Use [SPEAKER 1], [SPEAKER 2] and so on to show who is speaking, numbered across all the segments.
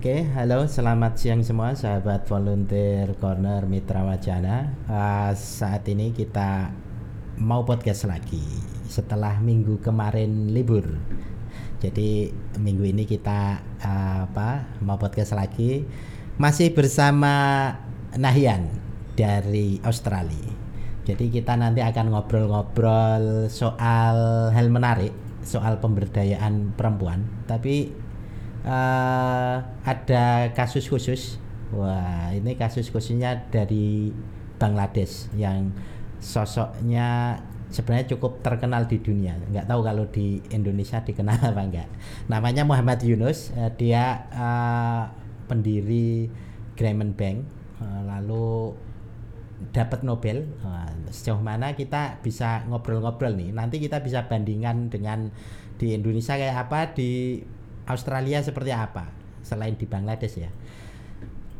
[SPEAKER 1] Oke, halo, selamat siang semua sahabat volunteer corner Mitra Wacana. Uh, saat ini kita mau podcast lagi setelah minggu kemarin libur. Jadi minggu ini kita uh, apa mau podcast lagi masih bersama Nahian dari Australia. Jadi kita nanti akan ngobrol-ngobrol soal hal menarik, soal pemberdayaan perempuan. Tapi uh, ada kasus khusus. Wah, ini kasus khususnya dari Bangladesh yang sosoknya sebenarnya cukup terkenal di dunia. Nggak tahu kalau di Indonesia dikenal apa enggak. Namanya Muhammad Yunus. Uh, dia uh, pendiri Grameen Bank. Uh, lalu dapat Nobel. Uh, sejauh mana kita bisa ngobrol-ngobrol nih. Nanti kita bisa bandingkan dengan di Indonesia kayak apa, di Australia seperti apa selain di Bangladesh ya?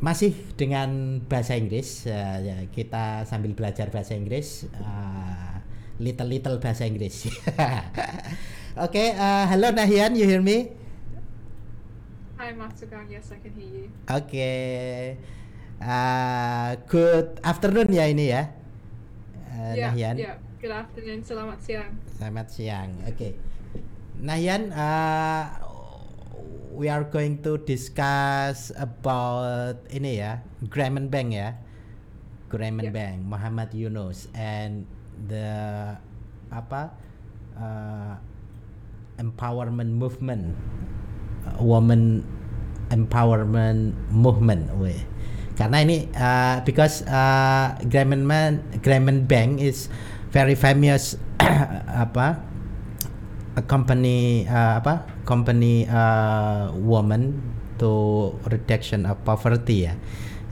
[SPEAKER 1] Masih dengan bahasa Inggris uh, ya, kita sambil belajar bahasa Inggris uh, little little bahasa Inggris. Oke okay, uh, Nahian you hear me?
[SPEAKER 2] Hi Mas Sugeng. Yes I can hear you.
[SPEAKER 1] Oke okay. uh, good afternoon ya ini ya
[SPEAKER 2] uh, yeah, Nahian yeah. good afternoon. Selamat siang.
[SPEAKER 1] Selamat siang. Oke. Okay. Nahian uh, we are going to discuss about ini ya Grameen Bank ya Grameen yeah. Bank Muhammad Yunus and the apa uh, empowerment movement uh, woman empowerment movement we karena ini uh, because uh, Grameen Man Grameen Bank is very famous apa a company uh, apa? Company uh, woman to reduction of poverty ya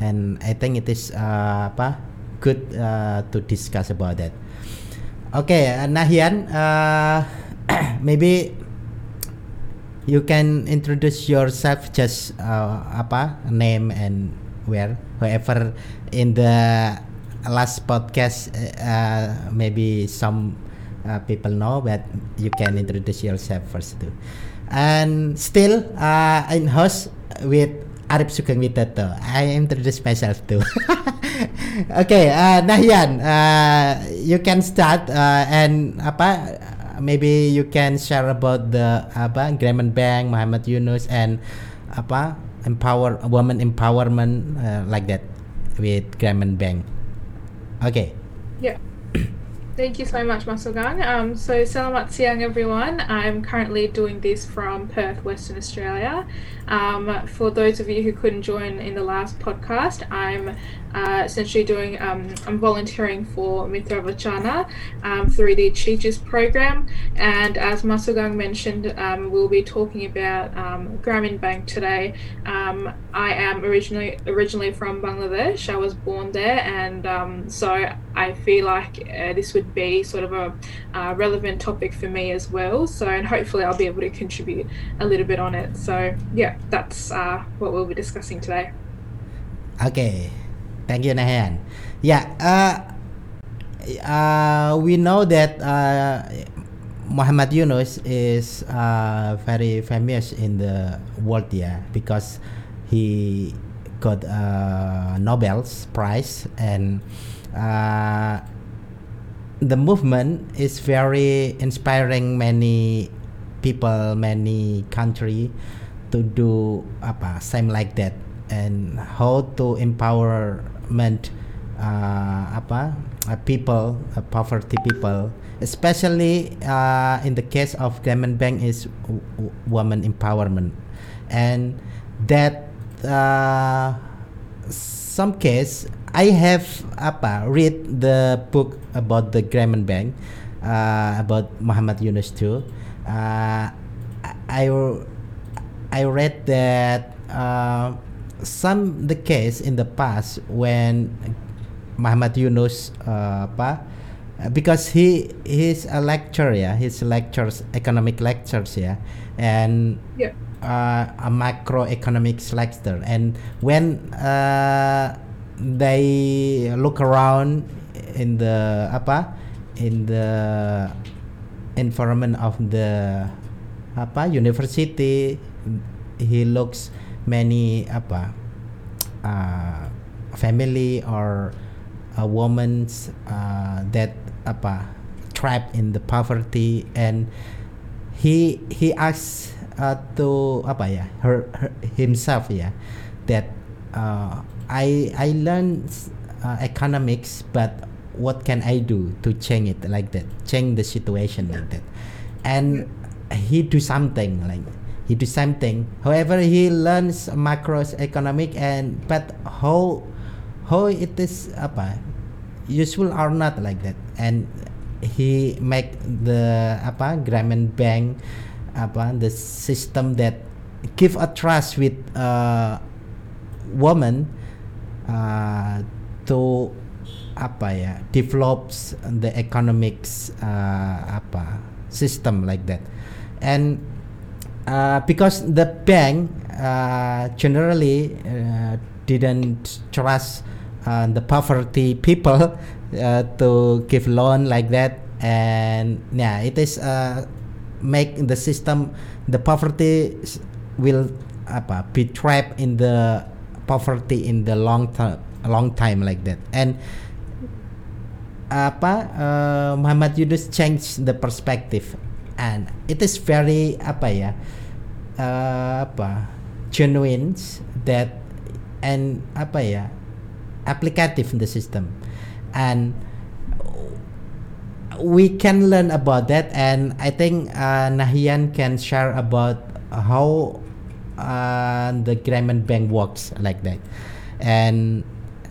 [SPEAKER 1] and I think it is uh, apa? Good uh, to discuss about that. Oke okay, uh, Nahian uh, maybe you can introduce yourself just uh, apa? Name and where whoever in the last podcast uh, maybe some uh, people know but you can introduce yourself first too and still uh, in host with Arif Sugeng Widodo I introduce myself too. Okay uh, Nahyan uh, you can start uh, and apa maybe you can share about the apa Grameen Bank Muhammad Yunus and apa empower woman empowerment uh, like that with Grameen Bank. Okay.
[SPEAKER 2] Yeah Thank you so much, Mas Sugeng. Um, so, selamat siang, everyone. I'm currently doing this from Perth, Western Australia. Um, for those of you who couldn't join in the last podcast, I'm uh, essentially doing, um, I'm volunteering for Mitra Wacana um, through the Teachers program. And as Mas Sugeng mentioned, um, we'll be talking about um, Grameen Bank today. Um, I am originally originally from Bangladesh. I was born there, and um, so I feel like uh, this would be sort of a uh, relevant topic for me as well. So, and hopefully, I'll be able to contribute a little bit on it. So, yeah, that's uh, what we'll be discussing today.
[SPEAKER 1] Okay, thank you, Nahan. Yeah, uh, uh, we know that uh, Muhammad Yunus is uh, very famous in the world, yeah, because he got a Nobel's Prize and uh, the movement is very inspiring many people many country to do apa same like that and how to empowerment uh, apa uh, people uh, poverty people. Especially uh, in the case of Grameen Bank is woman empowerment. And that uh, some case I have apa read the book about the Grameen Bank uh, about Muhammad Yunus too. Uh, I I read that uh, some the case in the past when Muhammad Yunus uh, apa because he he's a lecturer yeah his lectures economic lectures yeah and
[SPEAKER 2] yeah.
[SPEAKER 1] uh, a macroeconomics lecturer and when uh, they look around in the apa in the environment of the apa university he looks many apa uh, family or a woman's uh, that apa trapped in the poverty. And he he asks uh, to apa ya her, her himself ya that uh, I I learned uh, economics but what can I do to change it like that change the situation like that? And he do something like he do something however he learns macroeconomic and but how how it is apa useful or not like that. And he make the apa Grameen Bank apa the system that give a trust with uh, woman uh, to apa ya develops the economics uh, apa system like that. And uh, because the bank uh, generally uh, didn't trust uh, the poverty people uh, to give loan like that. And yeah it is uh, make the system the poverty will apa be trapped in the poverty in the long term long time like that. And apa uh, Muhammad Yunus change the perspective. And it is very apa ya uh, apa genuine that and apa ya applicative in the system. And we can learn about that and i think uh, nahian can share about how uh, the Grameen Bank works like that. And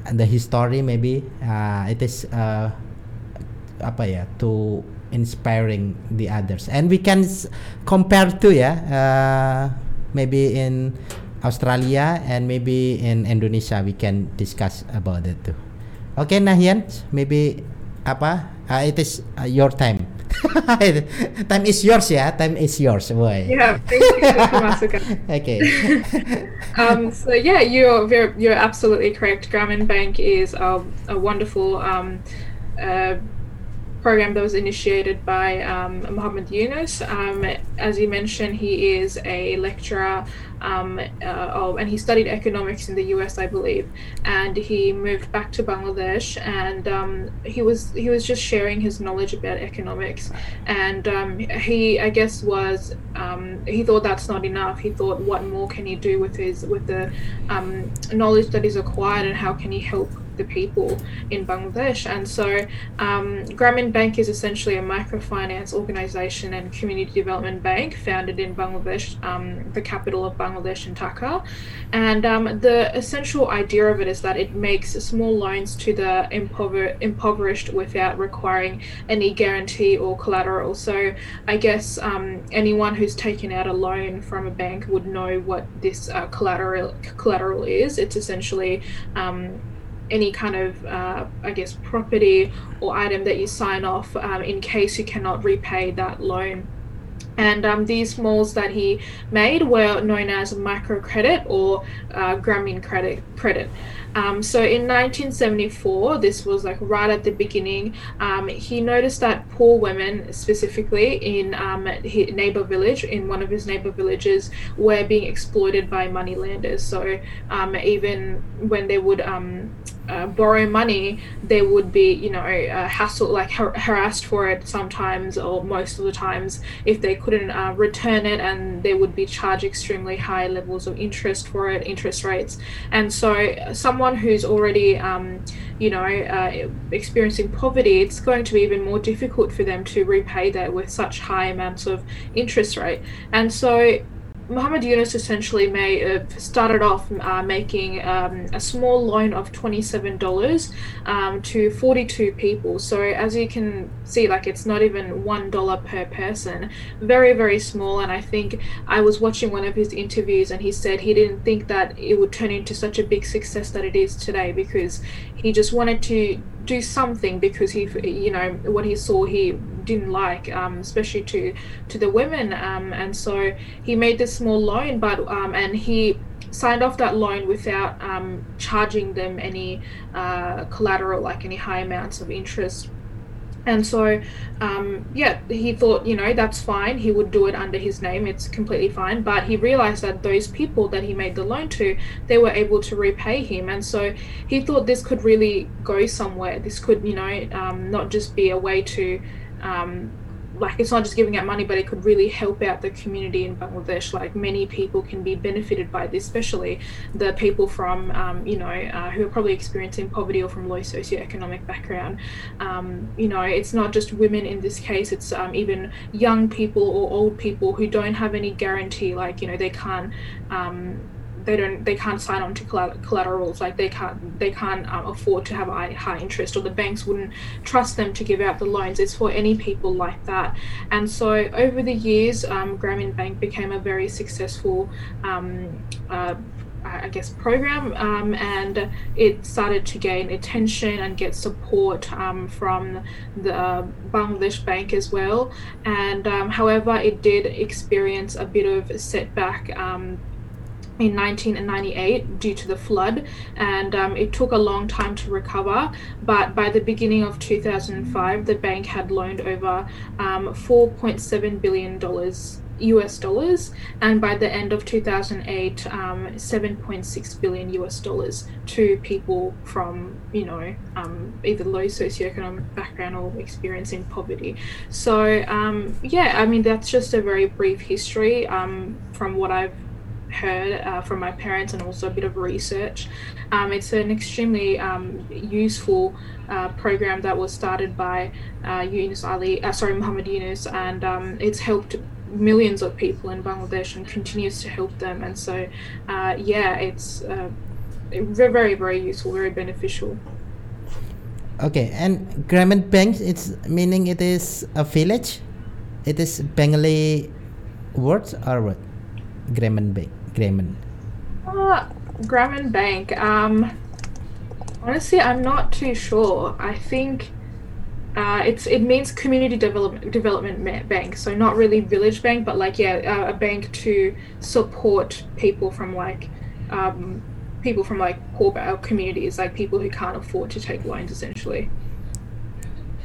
[SPEAKER 1] the history maybe uh, it is uh, apa ya to inspiring the others and we can compare to yeah uh, maybe in Australia and maybe in Indonesia we can discuss about it too. Okay, Nahian, maybe apa? Uh, it is uh, your time. time is yours ya. Time is yours, boy.
[SPEAKER 2] Yeah, thank you
[SPEAKER 1] okay.
[SPEAKER 2] um, so yeah, you're very, you're absolutely correct. Grameen Bank is a, a wonderful um, uh, program that was initiated by um, Muhammad Yunus. Um, as you mentioned, he is a lecturer um, uh, and he studied economics in the US, I believe. And he moved back to Bangladesh, and um, he was he was just sharing his knowledge about economics. And um, he, I guess, was um, he thought that's not enough. He thought, what more can he do with his with the knowledge that he's acquired, and how can he help the people in Bangladesh. And so, um, Grameen Bank is essentially a microfinance organization and community development bank founded in Bangladesh, um, the capital of Bangladesh in Dhaka. And um, the essential idea of it is that it makes small loans to the impover- impoverished without requiring any guarantee or collateral. So, I guess um, anyone who's taken out a loan from a bank would know what this uh, collateral collateral is. It's essentially um, any kind of, uh, I guess, property or item that you sign off um, in case you cannot repay that loan. And um, these malls that he made were known as microcredit or uh, Grameen credit. credit. Um, so in 1974, this was like right at the beginning, um, he noticed that poor women, specifically in um, his neighbor village, in one of his neighbor villages, were being exploited by moneylenders. So um, even when they would um, uh, borrow money, they would be, you know, uh, hassled, like har- harassed for it sometimes or most of the times if they couldn't uh, return it, and they would be charged extremely high levels of interest for it, interest rates. And so, someone who's already, um, you know, uh, experiencing poverty, it's going to be even more difficult for them to repay that with such high amounts of interest rate. And so, Muhammad Yunus essentially have started off uh, making um, a small loan of $27 um, to 42 people. So as you can see, like it's not even $1 per person. Very, very small. And I think I was watching one of his interviews and he said he didn't think that it would turn into such a big success that it is today because he just wanted to do something because he, you know, what he saw he didn't like, um, especially to to the women. Um, and so he made this small loan, but um, and he signed off that loan without um, charging them any uh, collateral, like any high amounts of interest and so um, yeah he thought you know that's fine. He would do it under his name. It's completely fine. But he realized that those people that he made the loan to they were able to repay him. And so he thought this could really go somewhere. This could you know um, not just be a way to um, like it's not just giving out money, but it could really help out the community in Bangladesh. Like many people can be benefited by this, especially the people from um, you know uh, who are probably experiencing poverty or from low socioeconomic background. Um, you know, it's not just women in this case; it's um, even young people or old people who don't have any guarantee. Like you know, they can't um, they don't they can't sign on to collaterals like they can't they can't um, afford to have high, interest or the banks wouldn't trust them to give out the loans. It's for any people like that. And so over the years um, Grameen Bank became a very successful um, uh, I guess program um, and it started to gain attention and get support um, from the Bangladesh Bank as well. And um, however it did experience a bit of setback um, in 1998 due to the flood, and um, it took a long time to recover. But by the beginning of 2005, the bank had loaned over um, 4.7 billion dollars US dollars, and by the end of 2008, um, 7.6 billion US dollars to people from, you know, um, either low socioeconomic background or experiencing poverty. So, um, yeah, I mean, that's just a very brief history um, from what I've heard uh, from my parents and also a bit of research. Um, it's an extremely um, useful uh, program that was started by uh, Yunus Ali, uh, sorry, Muhammad Yunus, and um, it's helped millions of people in Bangladesh and continues to help them. And so, uh, yeah, it's uh, very, very, useful, very beneficial.
[SPEAKER 1] Okay, and Grameen Bank, it's meaning it is a village. It is Bengali words or what? Grameen Bank. Grameen?
[SPEAKER 2] Uh, Grameen Bank. Um, honestly, I'm not too sure. I think uh, it's it means community development development bank. So not really village bank, but like yeah, uh, a bank to support people from like um, people from like poor communities, like people who can't afford to take loans, essentially.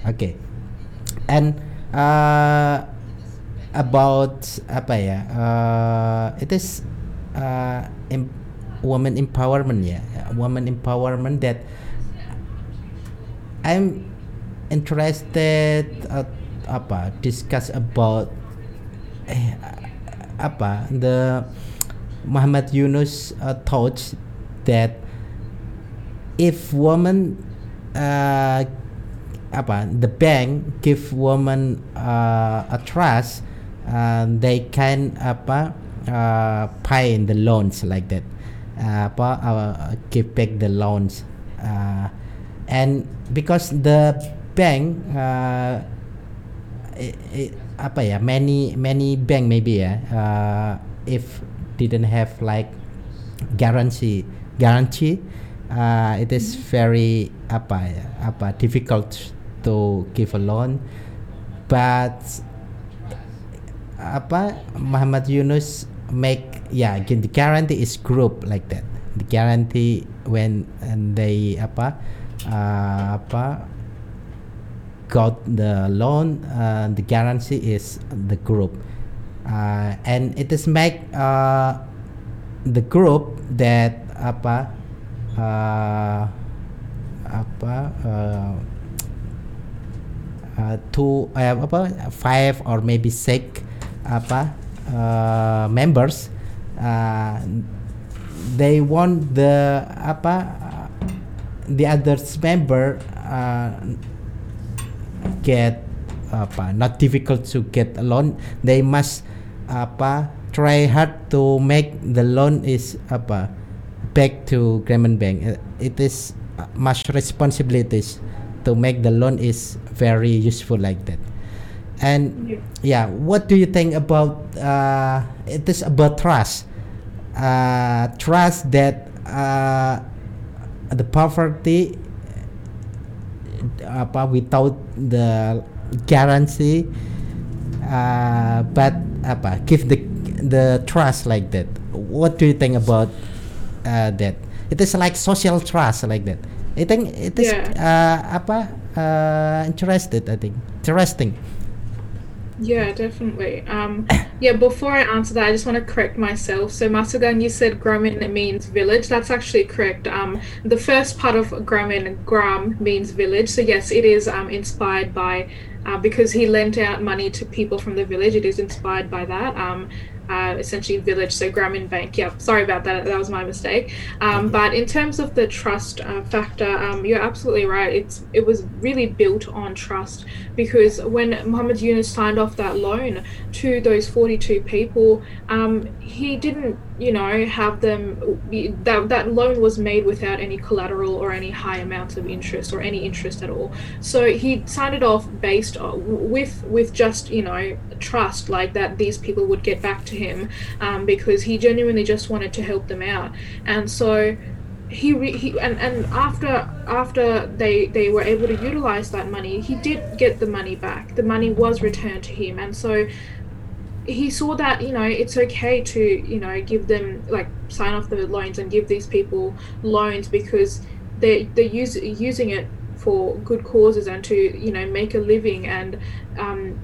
[SPEAKER 1] Okay, and uh, about apa ya? Uh, it is uh, em woman empowerment ya woman empowerment that I'm interested uh, apa discuss about eh, apa the Muhammad Yunus uh, thoughts that if woman uh, apa the bank give woman uh, a trust uh, they can apa uh, pay the loans like that. Uh, uh, give back the loans. Uh, and because the bank uh, it, it, apa ya many many bank maybe ya uh, if didn't have like guarantee guarantee uh, it is very apa ya apa difficult to give a loan. But apa Muhammad Yunus make yeah the guarantee is group like that. The guarantee when and they apa uh, apa got the loan uh, the guarantee is the group. Uh, and it is make uh, the group that apa uh, apa uh, uh, two uh, apa five or maybe six apa members uh, they want the apa uh, the others member uh, get apa not difficult to get a loan. They must apa try hard to make the loan is apa back to Grameen Bank. It is much responsibilities to make the loan is very useful like that and yeah, what do you think about uh, it is about trust? Uh, trust that uh, the poverty apa without the guarantee uh, but apa give the the trust like that what do you think about uh, that it is like social trust like that i think it is yeah. uh, apa uh, interested. I think interesting.
[SPEAKER 2] Yeah, definitely. Um, yeah, before I answer that, I just want to correct myself. So, Masagan, you said Grameen means village. That's actually correct. Um, the first part of Grameen, Gram, means village. So, yes, it is um, inspired by, uh, because he lent out money to people from the village, it is inspired by that. Um, uh, essentially village, so Grameen Bank. Yeah, sorry about that. That was my mistake. Um, but in terms of the trust uh, factor, um, you're absolutely right. It's it was really built on trust because when Muhammad Yunus signed off that loan to those 42 people, um, he didn't, you know, have them. That that loan was made without any collateral or any high amounts of interest or any interest at all. So he signed it off based on, with with just you know trust, like that these people would get back to him um, because he genuinely just wanted to help them out, and so he, re- he and, and after after they they were able to utilize that money he did get the money back. The money was returned to him. And so he saw that you know it's okay to you know give them like sign off the loans and give these people loans because they they're use, using it for good causes and to you know make a living and um,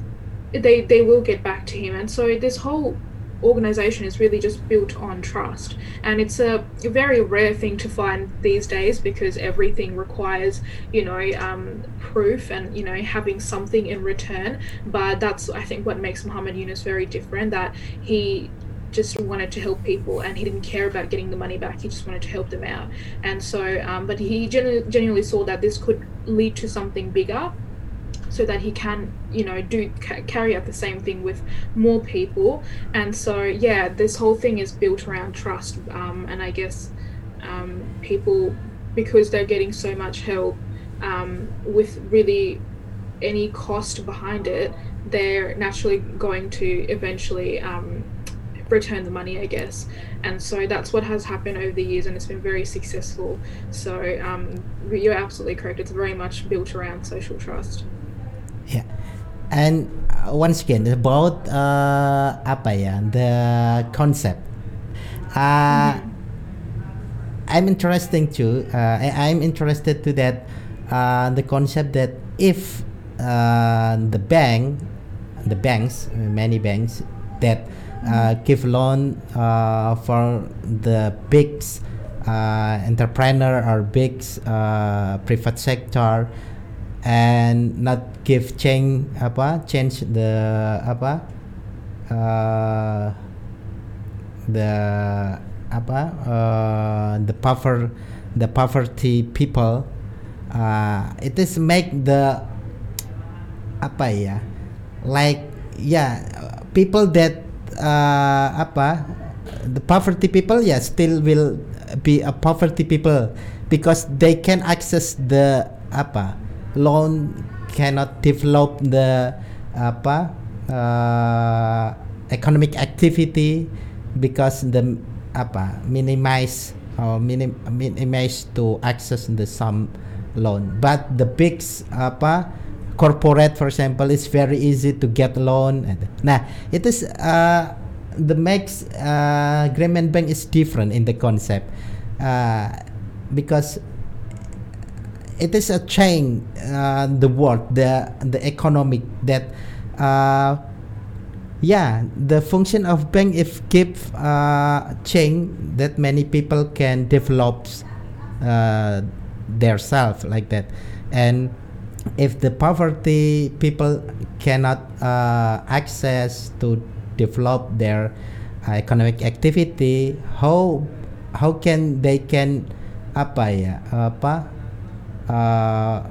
[SPEAKER 2] they they will get back to him. And so this whole organization is really just built on trust. And it's a, very rare thing to find these days because everything requires, you know, um, proof and, you know, having something in return. But that's, I think, what makes Muhammad Yunus very different that he just wanted to help people and he didn't care about getting the money back he just wanted to help them out and so um, but he genu- genuinely saw that this could lead to something bigger so that he can you know do ca- carry out the same thing with more people. And so yeah this whole thing is built around trust um, and i guess um, people because they're getting so much help um, with really any cost behind it they're naturally going to eventually um, return the money i guess. And so that's what has happened over the years and it's been very successful. So um, you're absolutely correct. It's very much built around social trust
[SPEAKER 1] yeah and uh, once again about uh, apa ya the concept uh, mm-hmm. I'm interesting too uh, I, I'm interested to that uh, the concept that if uh, the bank the banks many banks that uh, give loan uh, for the big uh, entrepreneur or big private sector and not give change apa change the apa uh, the apa uh, the power the poverty people uh, it is make the apa ya like yeah people that uh, apa the poverty people yeah still will be a poverty people because they can access the apa loan cannot develop the apa uh, economic activity because the apa minimize or minim, minimize to access the some loan but the big apa corporate for example it's very easy to get loan nah it is uh, the makes uh, Grameen Bank is different in the concept. Uh, because it is a chain uh, the world the the economic that uh, yeah the function of bank if give uh, chain that many people can develop uh, their self like that. And if the poverty people cannot uh, access to develop their uh, economic activity how how can they can apa ya apa uh,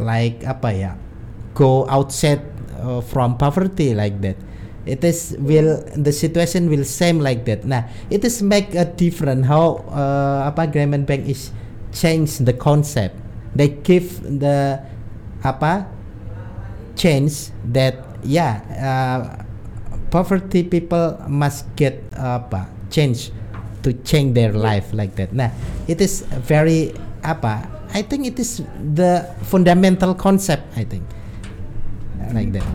[SPEAKER 1] like apa ya go outside uh, from poverty like that. It is will the situation will same like that. Nah it is make a different how uh, apa Grameen Bank is change the concept. They give the apa change that yeah uh, poverty people must get apa change to change their life like that. Nah, it is very apa? I think it is the fundamental concept. I think like that.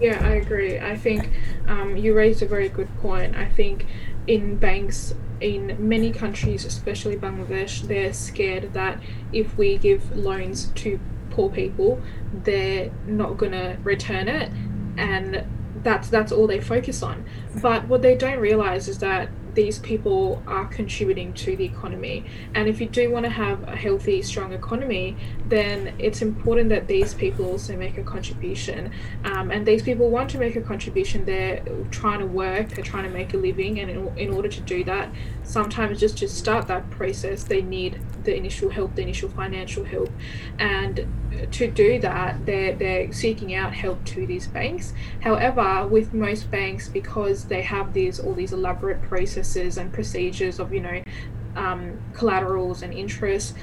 [SPEAKER 2] Yeah, I agree. I think um, you raised a very good point. I think in banks in many countries, especially Bangladesh, they're scared that if we give loans to poor people, they're not going to return it, and that's that's all they focus on. But what they don't realize is that these people are contributing to the economy. And if you do want to have a healthy, strong economy, then it's important that these people also make a contribution. Um, and these people want to make a contribution. They're trying to work, they're trying to make a living. And in, in order to do that, sometimes just to start that process, they need the initial help, the initial financial help. And to do that, they're, they're seeking out help to these banks. However, with most banks, because they have these all these elaborate processes and procedures of, you know, um, collaterals and interest,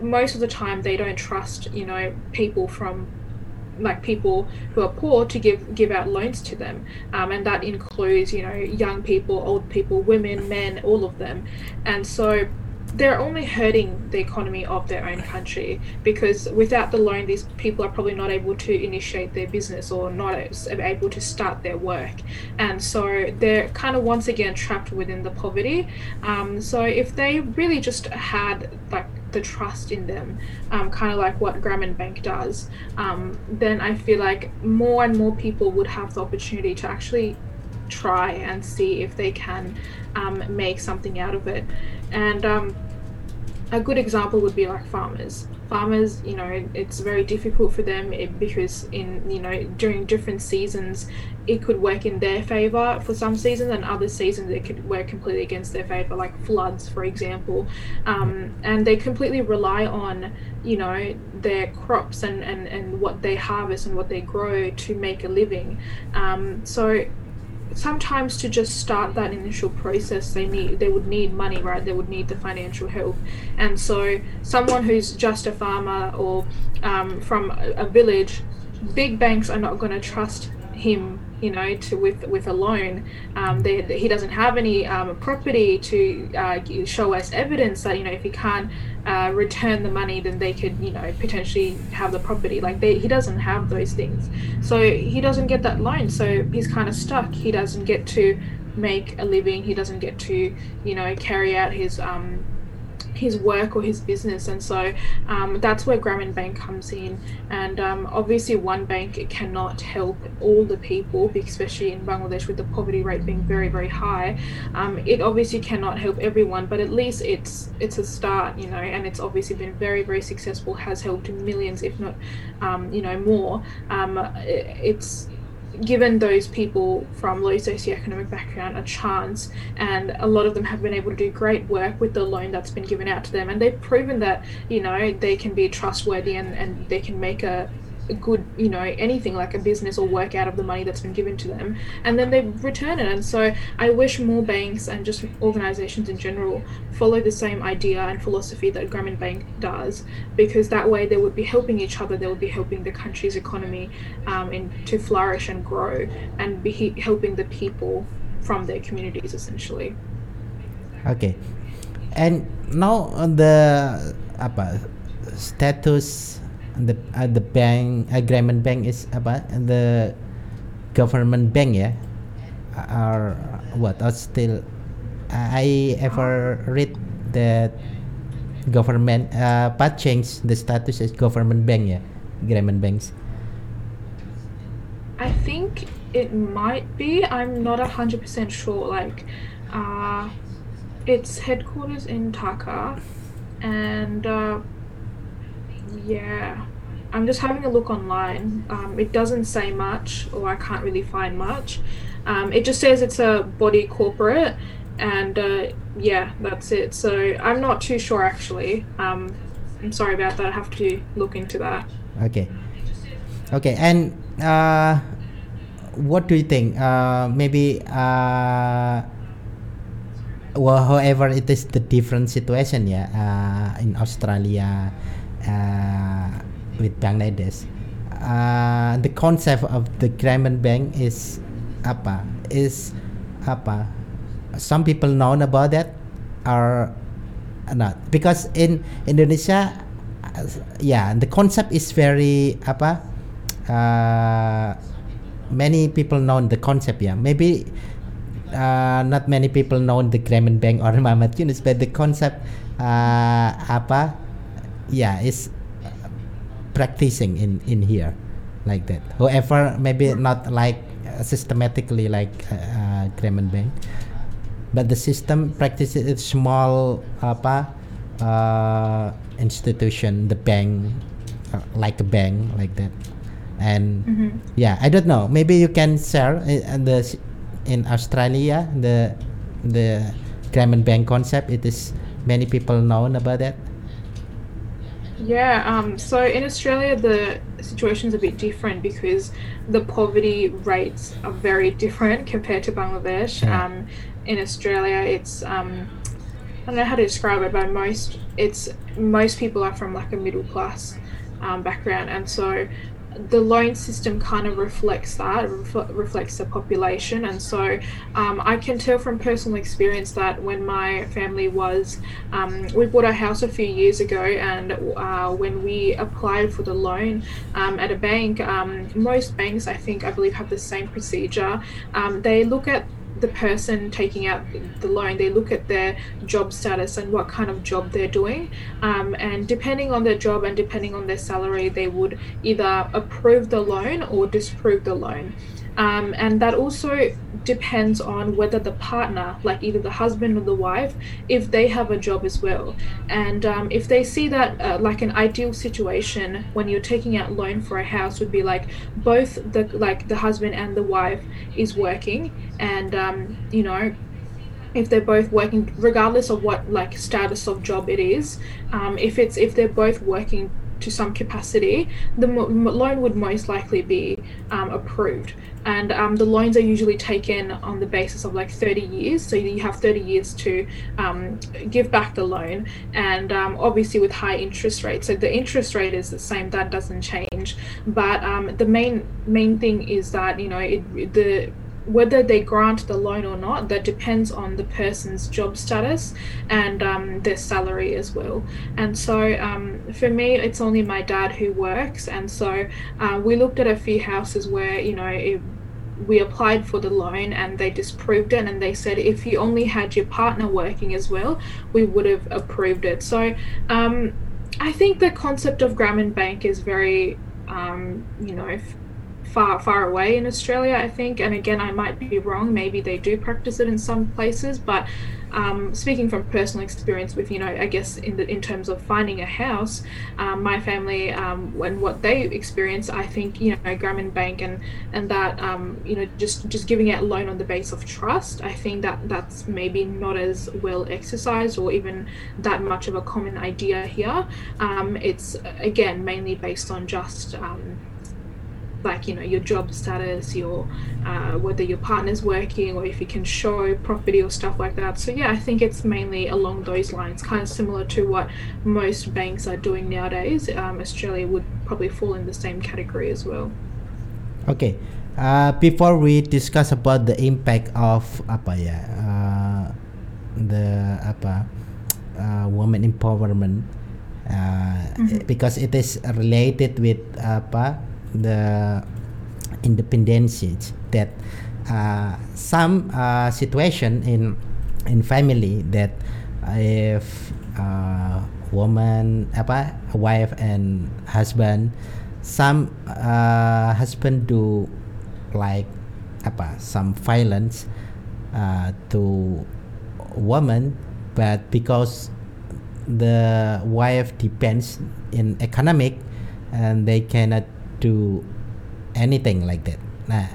[SPEAKER 2] most of the time they don't trust, you know, people from like people who are poor to give give out loans to them. Um, and that includes you know young people old people women men all of them. And so they're only hurting the economy of their own country because without the loan, these people are probably not able to initiate their business or not able to start their work. And so they're kind of once again trapped within the poverty. Um, so if they really just had like the trust in them, um, kind of like what Grameen Bank does, um, then I feel like more and more people would have the opportunity to actually try and see if they can um, make something out of it. And um, a good example would be like farmers. Farmers, you know, it's very difficult for them because in you know during different seasons, it could work in their favor for some seasons, and other seasons it could work completely against their favor, like floods, for example. Um, and they completely rely on you know their crops and, and and what they harvest and what they grow to make a living. Um, so sometimes to just start that initial process they need they would need money right? They would need the financial help. And so someone who's just a farmer or um, from a, a village big banks are not going to trust him you know to with with a loan um, they, he doesn't have any um, property to uh, show us evidence that you know if he can't uh, return the money then they could you know potentially have the property. Like they, he doesn't have those things. So he doesn't get that loan. So he's kind of stuck. He doesn't get to make a living. He doesn't get to you know carry out his um, his work or his business. And so um, that's where Grameen Bank comes in. And um, obviously one bank cannot help all the people especially in Bangladesh with the poverty rate being very very high. Um, it obviously cannot help everyone but at least it's it's a start you know and it's obviously been very very successful has helped millions if not um, you know more. Um, it's given those people from low socioeconomic background a chance and a lot of them have been able to do great work with the loan that's been given out to them and they've proven that you know they can be trustworthy and, and they can make a a good, you know, anything like a business or work out of the money that's been given to them, and then they return it. And so I wish more banks and just organizations in general follow the same idea and philosophy that Grameen Bank does, because that way they would be helping each other, they would be helping the country's economy um, in, to flourish and grow, and be helping the people from their communities essentially.
[SPEAKER 1] Okay, and now the apa status the uh, the bank agreement bank is apa the government bank ya are what are still I ever read that government uh, but change the status as government bank yeah agreement banks.
[SPEAKER 2] I think it might be I'm not a hundred percent sure like uh its headquarters in Dhaka and uh yeah. I'm just having a look online. Um, it doesn't say much, or I can't really find much. Um, it just says it's a body corporate, and uh, yeah, that's it. So I'm not too sure actually. Um, I'm sorry about that. I have to look into that.
[SPEAKER 1] Okay. Okay, and uh, what do you think? Uh, maybe uh, well, however, it is the different situation, yeah, uh, in Australia uh, with Bangladesh. Uh, the concept of the Grameen Bank is apa? Is apa? Some people know about that or not because in Indonesia, uh, yeah, the concept is very apa? Uh, many people know the concept. Yeah, maybe uh, not many people know the Grameen Bank or Muhammad Yunus, but the concept uh, apa, yeah, is practicing in in here like that. However, maybe not like uh, systematically like uh, Grameen Bank, but the system practices it small apa uh, institution, the bank, uh, like a bank like that, and
[SPEAKER 2] Mhm.
[SPEAKER 1] yeah, I don't know. Maybe you can share uh, and the in Australia the the Grameen Bank concept. It is many people known about that.
[SPEAKER 2] Yeah, um, so in Australia, the situation's a bit different because the poverty rates are very different compared to Bangladesh.
[SPEAKER 1] Yeah.
[SPEAKER 2] Um, in Australia, it's um, I don't know how to describe it, but most it's most people are from like a middle class um, background, and so the loan system kind of reflects that refl- reflects the population. And so um, i can tell from personal experience that when my family was um, we bought a house a few years ago and uh, when we applied for the loan um, at a bank um, most banks i think i believe have the same procedure. Um, they look at the person taking out the loan, they look at their job status and what kind of job they're doing. Um, and depending on their job and depending on their salary, they would either approve the loan or disapprove the loan. Um, and that also depends on whether the partner, like either the husband or the wife, if they have a job as well. And um, if they see that, uh, like an ideal situation when you're taking out loan for a house would be like both the like the husband and the wife is working, and um, you know if they're both working regardless of what like status of job it is um, if it's if they're both working to some capacity the mo- loan would most likely be um, approved and um, the loans are usually taken on the basis of like 30 years so you have 30 years to um, give back the loan and um, obviously with high interest rates so the interest rate is the same that doesn't change but um, the main main thing is that you know it, the whether they grant the loan or not, that depends on the person's job status and um, their salary as well. And so um, for me, it's only my dad who works. And so uh, we looked at a few houses where, you know, it, we applied for the loan and they disproved it and they said if you only had your partner working as well we would have approved it so um, i think the concept of Grameen bank is very um, you know far far away in Australia, I think. And again, I might be wrong. Maybe they do practice it in some places, but um, speaking from personal experience with you know, I guess in the in terms of finding a house, um, my family um, and what they experience, I think you know, Grameen Bank and and that um, you know, just just giving out loan on the base of trust. I think that that's maybe not as well exercised or even that much of a common idea here. Um, it's again mainly based on just. Like you know your job status your uh, whether your partner's working or if you can show property or stuff like that so yeah i think it's mainly along those lines kind of similar to what most banks are doing nowadays um, australia would probably fall in the same category as well
[SPEAKER 1] Okay. Uh, before we discuss about the impact of apa ya uh, the apa uh, woman empowerment uh,
[SPEAKER 2] Mhm.
[SPEAKER 1] because it is related with apa the independence that uh, some uh, situation in in family that if uh, woman apa wife and husband some uh, husband do like apa some violence uh, to woman but because the wife depends in economic and they cannot do anything like that nah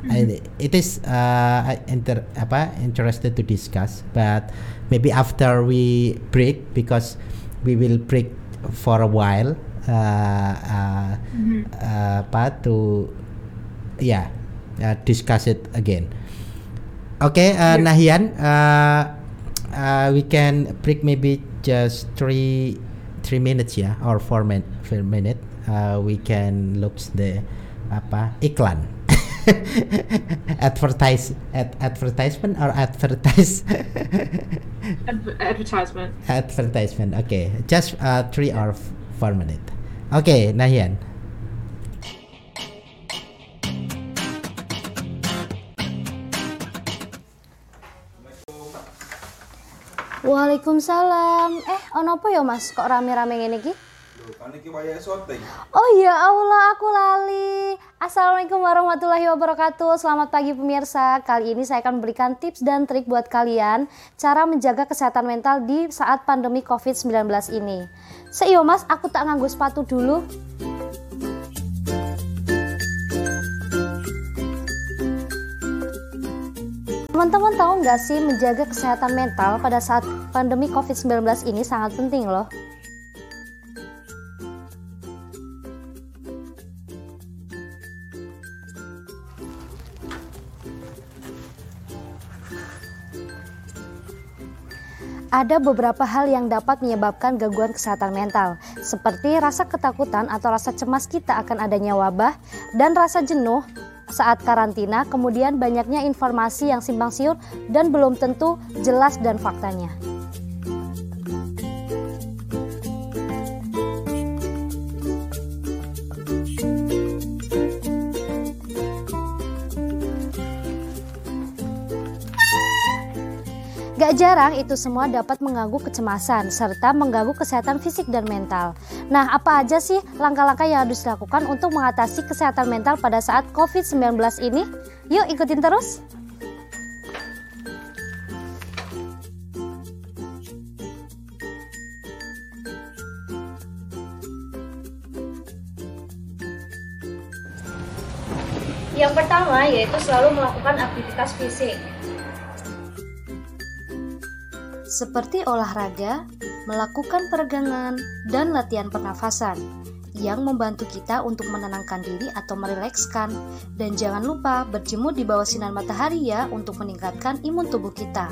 [SPEAKER 1] I, it is uh, I inter, apa interested to discuss but maybe after we break because we will break for a while uh, uh,
[SPEAKER 2] Mhm.
[SPEAKER 1] uh, apa to yeah uh, discuss it again okay uh,
[SPEAKER 2] Yeah.
[SPEAKER 1] Nahian uh, uh, we can break maybe just three three minutes yeah or four min four minute uh, we can look the apa iklan advertise ad, advertisement or advertise
[SPEAKER 2] Adver- advertisement
[SPEAKER 1] advertisement okay just uh, three or four minute okay Nahian
[SPEAKER 3] Waalaikumsalam. Eh, ono apa ya Mas? Kok rame-rame ngene iki?
[SPEAKER 4] Loh,
[SPEAKER 3] Oh ya Allah, aku lali. Assalamualaikum warahmatullahi wabarakatuh. Selamat pagi pemirsa. Kali ini saya akan memberikan tips dan trik buat kalian cara menjaga kesehatan mental di saat pandemi COVID-19 ini. Seiyo Mas, aku tak nganggo sepatu dulu. Teman-teman tahu nggak sih menjaga kesehatan mental pada saat pandemi COVID-19 ini sangat penting loh. Ada beberapa hal yang dapat menyebabkan gangguan kesehatan mental, seperti rasa ketakutan atau rasa cemas kita akan adanya wabah dan rasa jenuh saat karantina, kemudian banyaknya informasi yang simpang siur dan belum tentu jelas dan faktanya. Gak jarang itu semua dapat mengganggu kecemasan serta mengganggu kesehatan fisik dan mental. Nah, apa aja sih langkah-langkah yang harus dilakukan untuk mengatasi kesehatan mental pada saat COVID-19 ini? Yuk ikutin terus! Yang pertama yaitu selalu melakukan aktivitas fisik. Seperti olahraga, melakukan peregangan, dan latihan pernafasan yang membantu kita untuk menenangkan diri atau merilekskan. Dan jangan lupa berjemur di bawah sinar matahari ya untuk meningkatkan imun tubuh kita.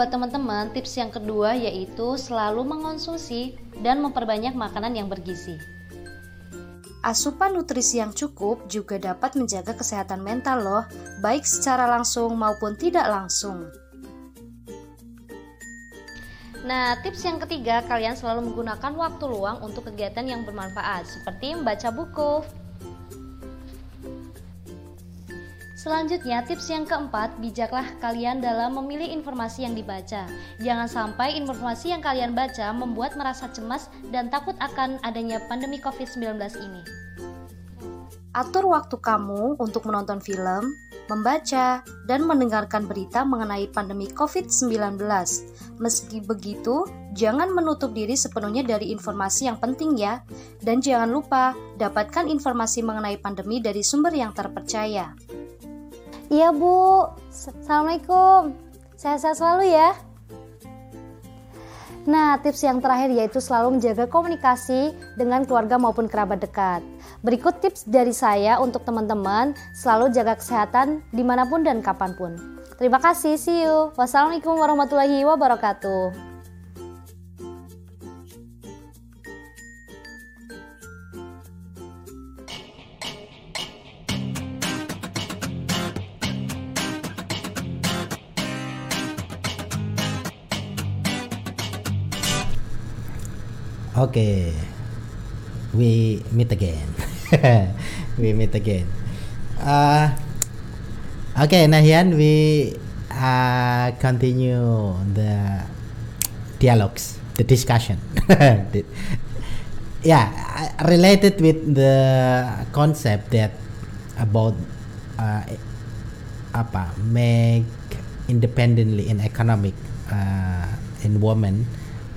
[SPEAKER 3] Buat teman-teman, tips yang kedua yaitu selalu mengonsumsi dan memperbanyak makanan yang bergizi. Asupan nutrisi yang cukup juga dapat menjaga kesehatan mental loh, baik secara langsung maupun tidak langsung. Nah, tips yang ketiga, kalian selalu menggunakan waktu luang untuk kegiatan yang bermanfaat, seperti membaca buku, Selanjutnya, tips yang keempat, bijaklah kalian dalam memilih informasi yang dibaca. Jangan sampai informasi yang kalian baca membuat merasa cemas dan takut akan adanya pandemi COVID-19 ini. Atur waktu kamu untuk menonton film, membaca, dan mendengarkan berita mengenai pandemi COVID-19. Meski begitu, jangan menutup diri sepenuhnya dari informasi yang penting ya. Dan jangan lupa, dapatkan informasi mengenai pandemi dari sumber yang terpercaya. Iya Bu, Assalamualaikum Sehat-sehat selalu ya Nah, tips yang terakhir yaitu selalu menjaga komunikasi dengan keluarga maupun kerabat dekat. Berikut tips dari saya untuk teman-teman selalu jaga kesehatan di mana pun dan kapan pun. Terima kasih, see you. Wassalamualaikum warahmatullahi wabarakatuh.
[SPEAKER 1] Okay. We meet again. we meet again. Uh, okay, Nahian, we uh, continue the dialogues, the discussion. yeah related with the concept that about uh, apa make independently in economic uh, in woman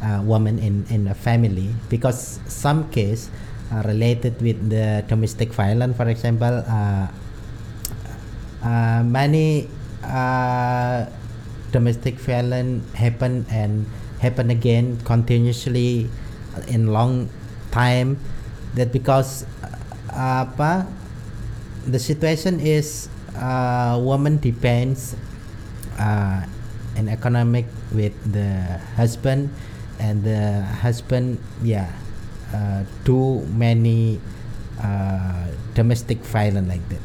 [SPEAKER 1] uh, woman in in a family because some case uh, related with the domestic violence for example uh, uh, many uh, domestic violence happen and happen again continuously in long time that because apa the situation is uh, woman depends uh, in economic with the husband and the husband yeah uh, too many uh, domestic violence like that.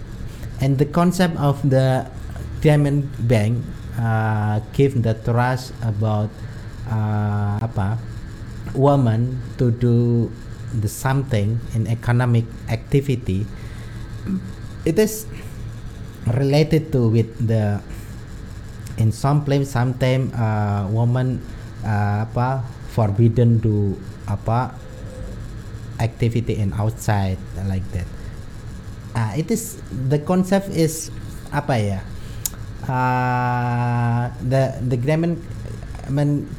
[SPEAKER 1] And the concept of the diamond bank uh, give the trust about uh, apa woman to do the something in economic activity. It is related to with the in some place sometimes uh, woman uh, apa forbidden to apa activity in outside like that. Uh, it is the concept is apa ya uh, the the Graham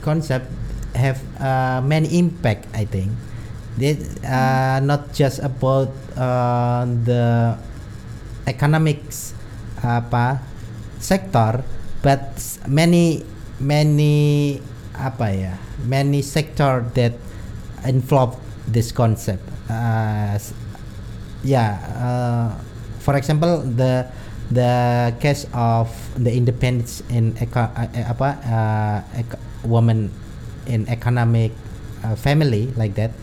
[SPEAKER 1] concept have uh, many impact I think. They uh, not just about uh, the economics apa sector but many many apa ya many sector that involve this concept. Uh, yeah uh, for example the the case of the independence in eco- uh, apa uh, eco- woman in economic uh, family like that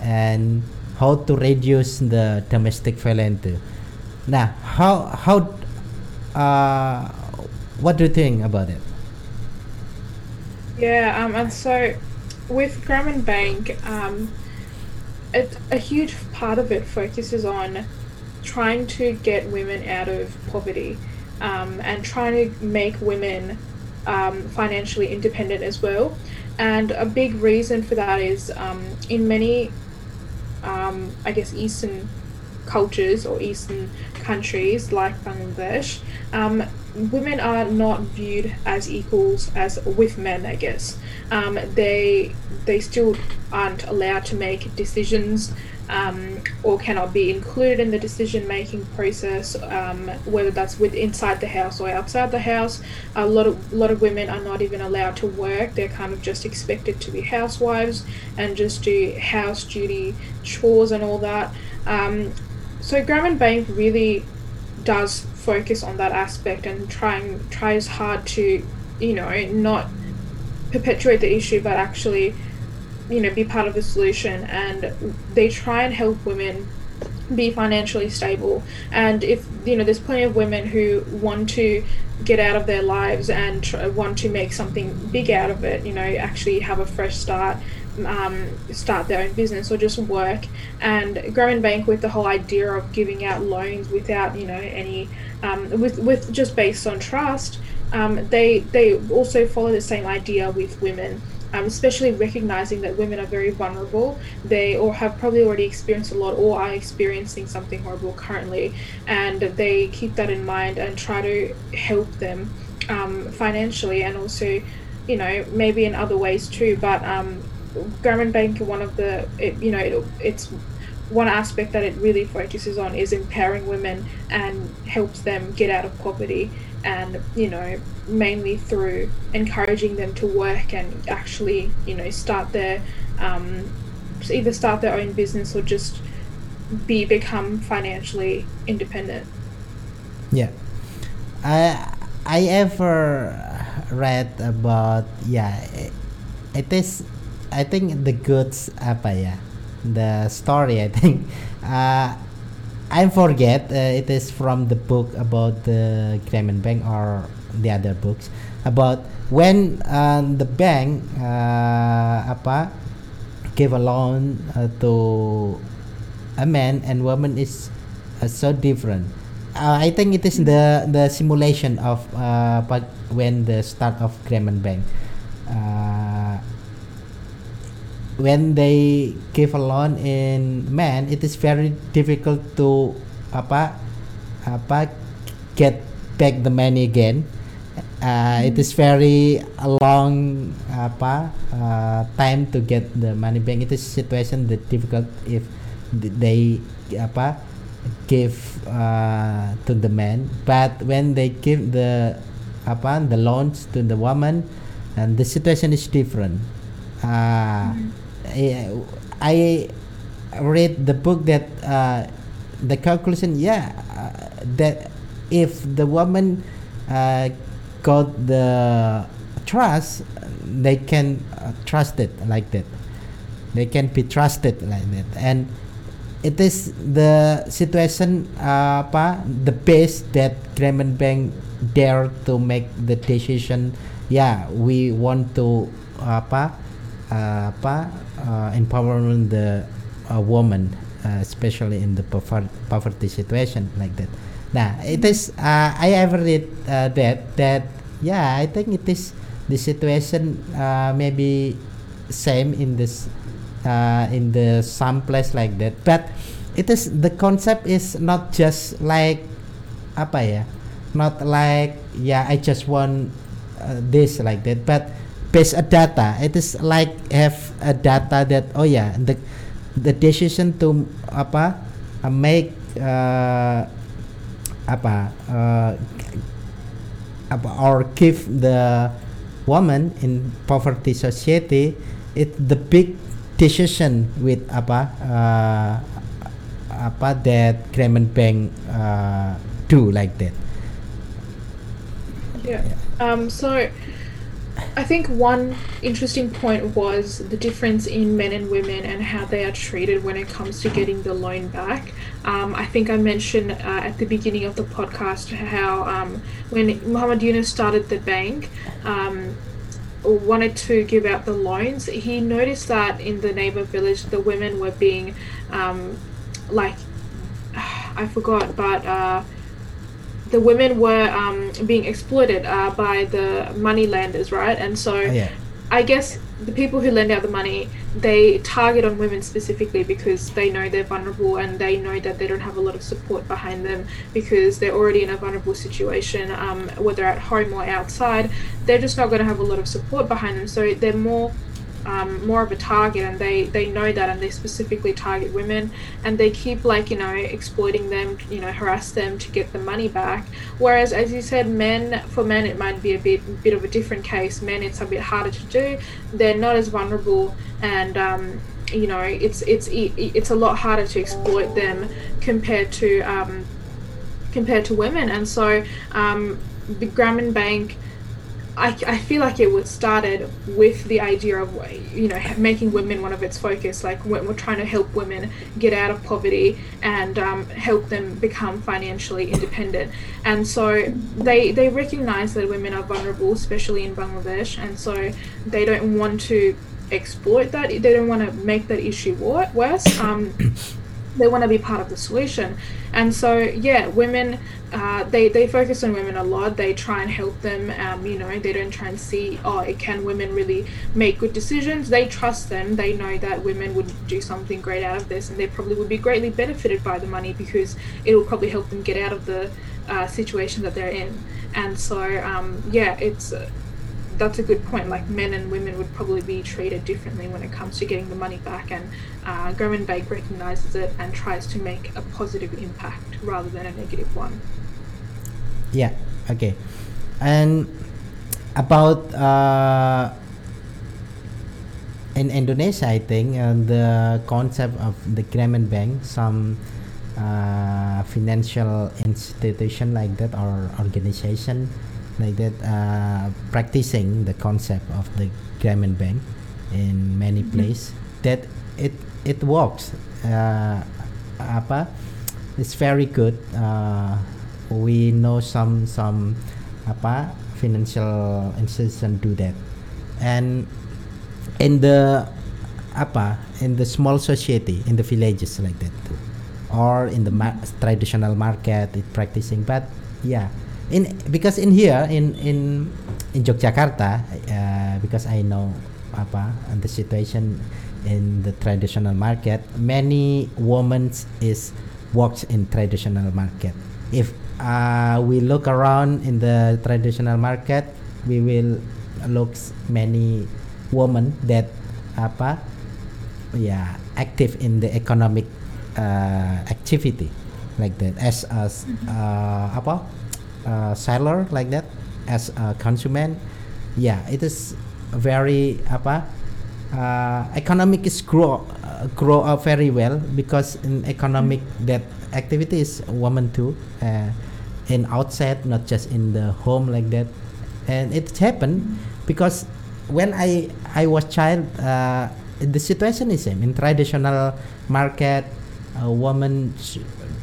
[SPEAKER 1] and how to reduce the domestic violence. Now how how uh, what do you think about it
[SPEAKER 2] Yeah, um, and so with Grameen Bank, um, it, a huge part of it focuses on trying to get women out of poverty um, and trying to make women um, financially independent as well. And a big reason for that is um, in many, um, I guess, Eastern cultures or Eastern countries like Bangladesh, um, women are not viewed as equals as with men. I guess um, they they still aren't allowed to make decisions. Um, or cannot be included in the decision making process, um, whether that's with inside the house or outside the house. A lot of lot of women are not even allowed to work. They're kind of just expected to be housewives and just do house duty, chores, and all that. Um, so and Bank really does focus on that aspect and trying tries hard to, you know, not perpetuate the issue, but actually, you know, be part of the solution. And they try and help women be financially stable. And if you know, there's plenty of women who want to get out of their lives and tr- want to make something big out of it. You know, actually have a fresh start. Um, start their own business or just work. And grow Grameen Bank with the whole idea of giving out loans without you know any um, with with just based on trust um, they they also follow the same idea with women. Um, especially recognizing that women are very vulnerable. They or have probably already experienced a lot or are experiencing something horrible currently. And they keep that in mind and try to help them um, financially and also you know maybe in other ways too. But um, Grameen Bank one of the it, you know it, it's one aspect that it really focuses on is empowering women and helps them get out of poverty and you know mainly through encouraging them to work and actually you know start their um, either start their own business or just be become financially independent.
[SPEAKER 1] Yeah. I i ever read about yeah it is i think the goods apa ya the story i think uh i forget uh, it is from the book about the Grameen bank or the other books about when uh, the bank uh, apa give a loan uh, to a man and woman is uh, so different. Uh, I think it is the the simulation of uh, when the start of Grameen Bank. Uh, when they give a loan in man it is very difficult to apa apa get back the money again. Uh, it is very long apa uh, time to get the money back. It is situation that difficult if th- they apa give uh, to the man. But when they give the apa the loans to the woman and the situation is different. Uh, I, I read the book that uh, the conclusion yeah uh, that if the woman uh, got the trust they can uh, trust it like that. They can be trusted like that. And it is the situation uh, apa the base that Grameen Bank dare to make the decision. Yeah we want to apa apa uh, empowering the uh, woman uh, especially in the pover- poverty situation like that. Nah it is uh, I ever read uh, that that yeah I think it is the situation uh, maybe same in this uh, in the some place like that. But it is the concept is not just like apa ya not like yeah I just want uh, this like that but based a data it is like have a data that oh yeah the the decision to apa uh, make uh, apa uh, apa or give the woman in poverty society it the big decision with apa uh, apa that Grameen Bank uh, do like that
[SPEAKER 2] Yeah. Um, so I think one interesting point was the difference in men and women and how they are treated when it comes to getting the loan back. Um, I think I mentioned uh, at the beginning of the podcast how um, when Muhammad Yunus started the bank, um, wanted to give out the loans, he noticed that in the neighbor village, the women were being um, like, I forgot, but. Uh, the women were um, being exploited uh, by the money lenders, right? And so
[SPEAKER 1] Oh, yeah
[SPEAKER 2] I guess the people who lend out the money, they target on women specifically because they know they're vulnerable and they know that they don't have a lot of support behind them because they're already in a vulnerable situation, um, whether at home or outside. They're just not going to have a lot of support behind them. So they're more. Um, more of a target and they they know that and they specifically target women and they keep like you know exploiting them you know harass them to get the money back. Whereas as you said men for men it might be a bit bit of a different case. Men it's a bit harder to do. They're not as vulnerable and um, you know it's it's it's a lot harder to exploit them compared to um, compared to women. And so um, the Grameen Bank I, I feel like it was started with the idea of you know making women one of its focus like we're, we're trying to help women get out of poverty and um, help them become financially independent. And so they they recognize that women are vulnerable especially in Bangladesh and so they don't want to exploit that they don't want to make that issue worse. Um, they want to be part of the solution. And so yeah women uh, they they focus on women a lot. They try and help them um, you know they don't try and see oh can women really make good decisions? They trust them. They know that women would do something great out of this and they probably would be greatly benefited by the money because it will probably help them get out of the uh, situation that they're in. And so um, yeah it's that's a good point. Like men and women would probably be treated differently when it comes to getting the money back, and uh, Grameen Bank recognizes it and tries to make a positive impact rather than a negative one.
[SPEAKER 1] Yeah. Okay. And about uh, in Indonesia, I think uh, the concept of the Grameen Bank, some uh, financial institution like that or organization like that uh, practicing the concept of the Grameen Bank in many places that it it works. Uh, apa it's very good. Uh, we know some some apa financial institution do that. And in the apa in the small society in the villages like that too or in the ma- traditional market it practicing but yeah in because in here in in in Yogyakarta uh, because I know apa and the situation in the traditional market many women is works in traditional market. If uh, we look around in the traditional market we will look many women that apa yeah active in the economic uh, activity like that as a uh, apa uh, seller like that as a consumer yeah it is very apa uh, economic is grow uh, grow up very well because in economic that activity is woman too uh, in outside not just in the home like that. And it happened because when I I was child uh, the situation is same. In traditional market a woman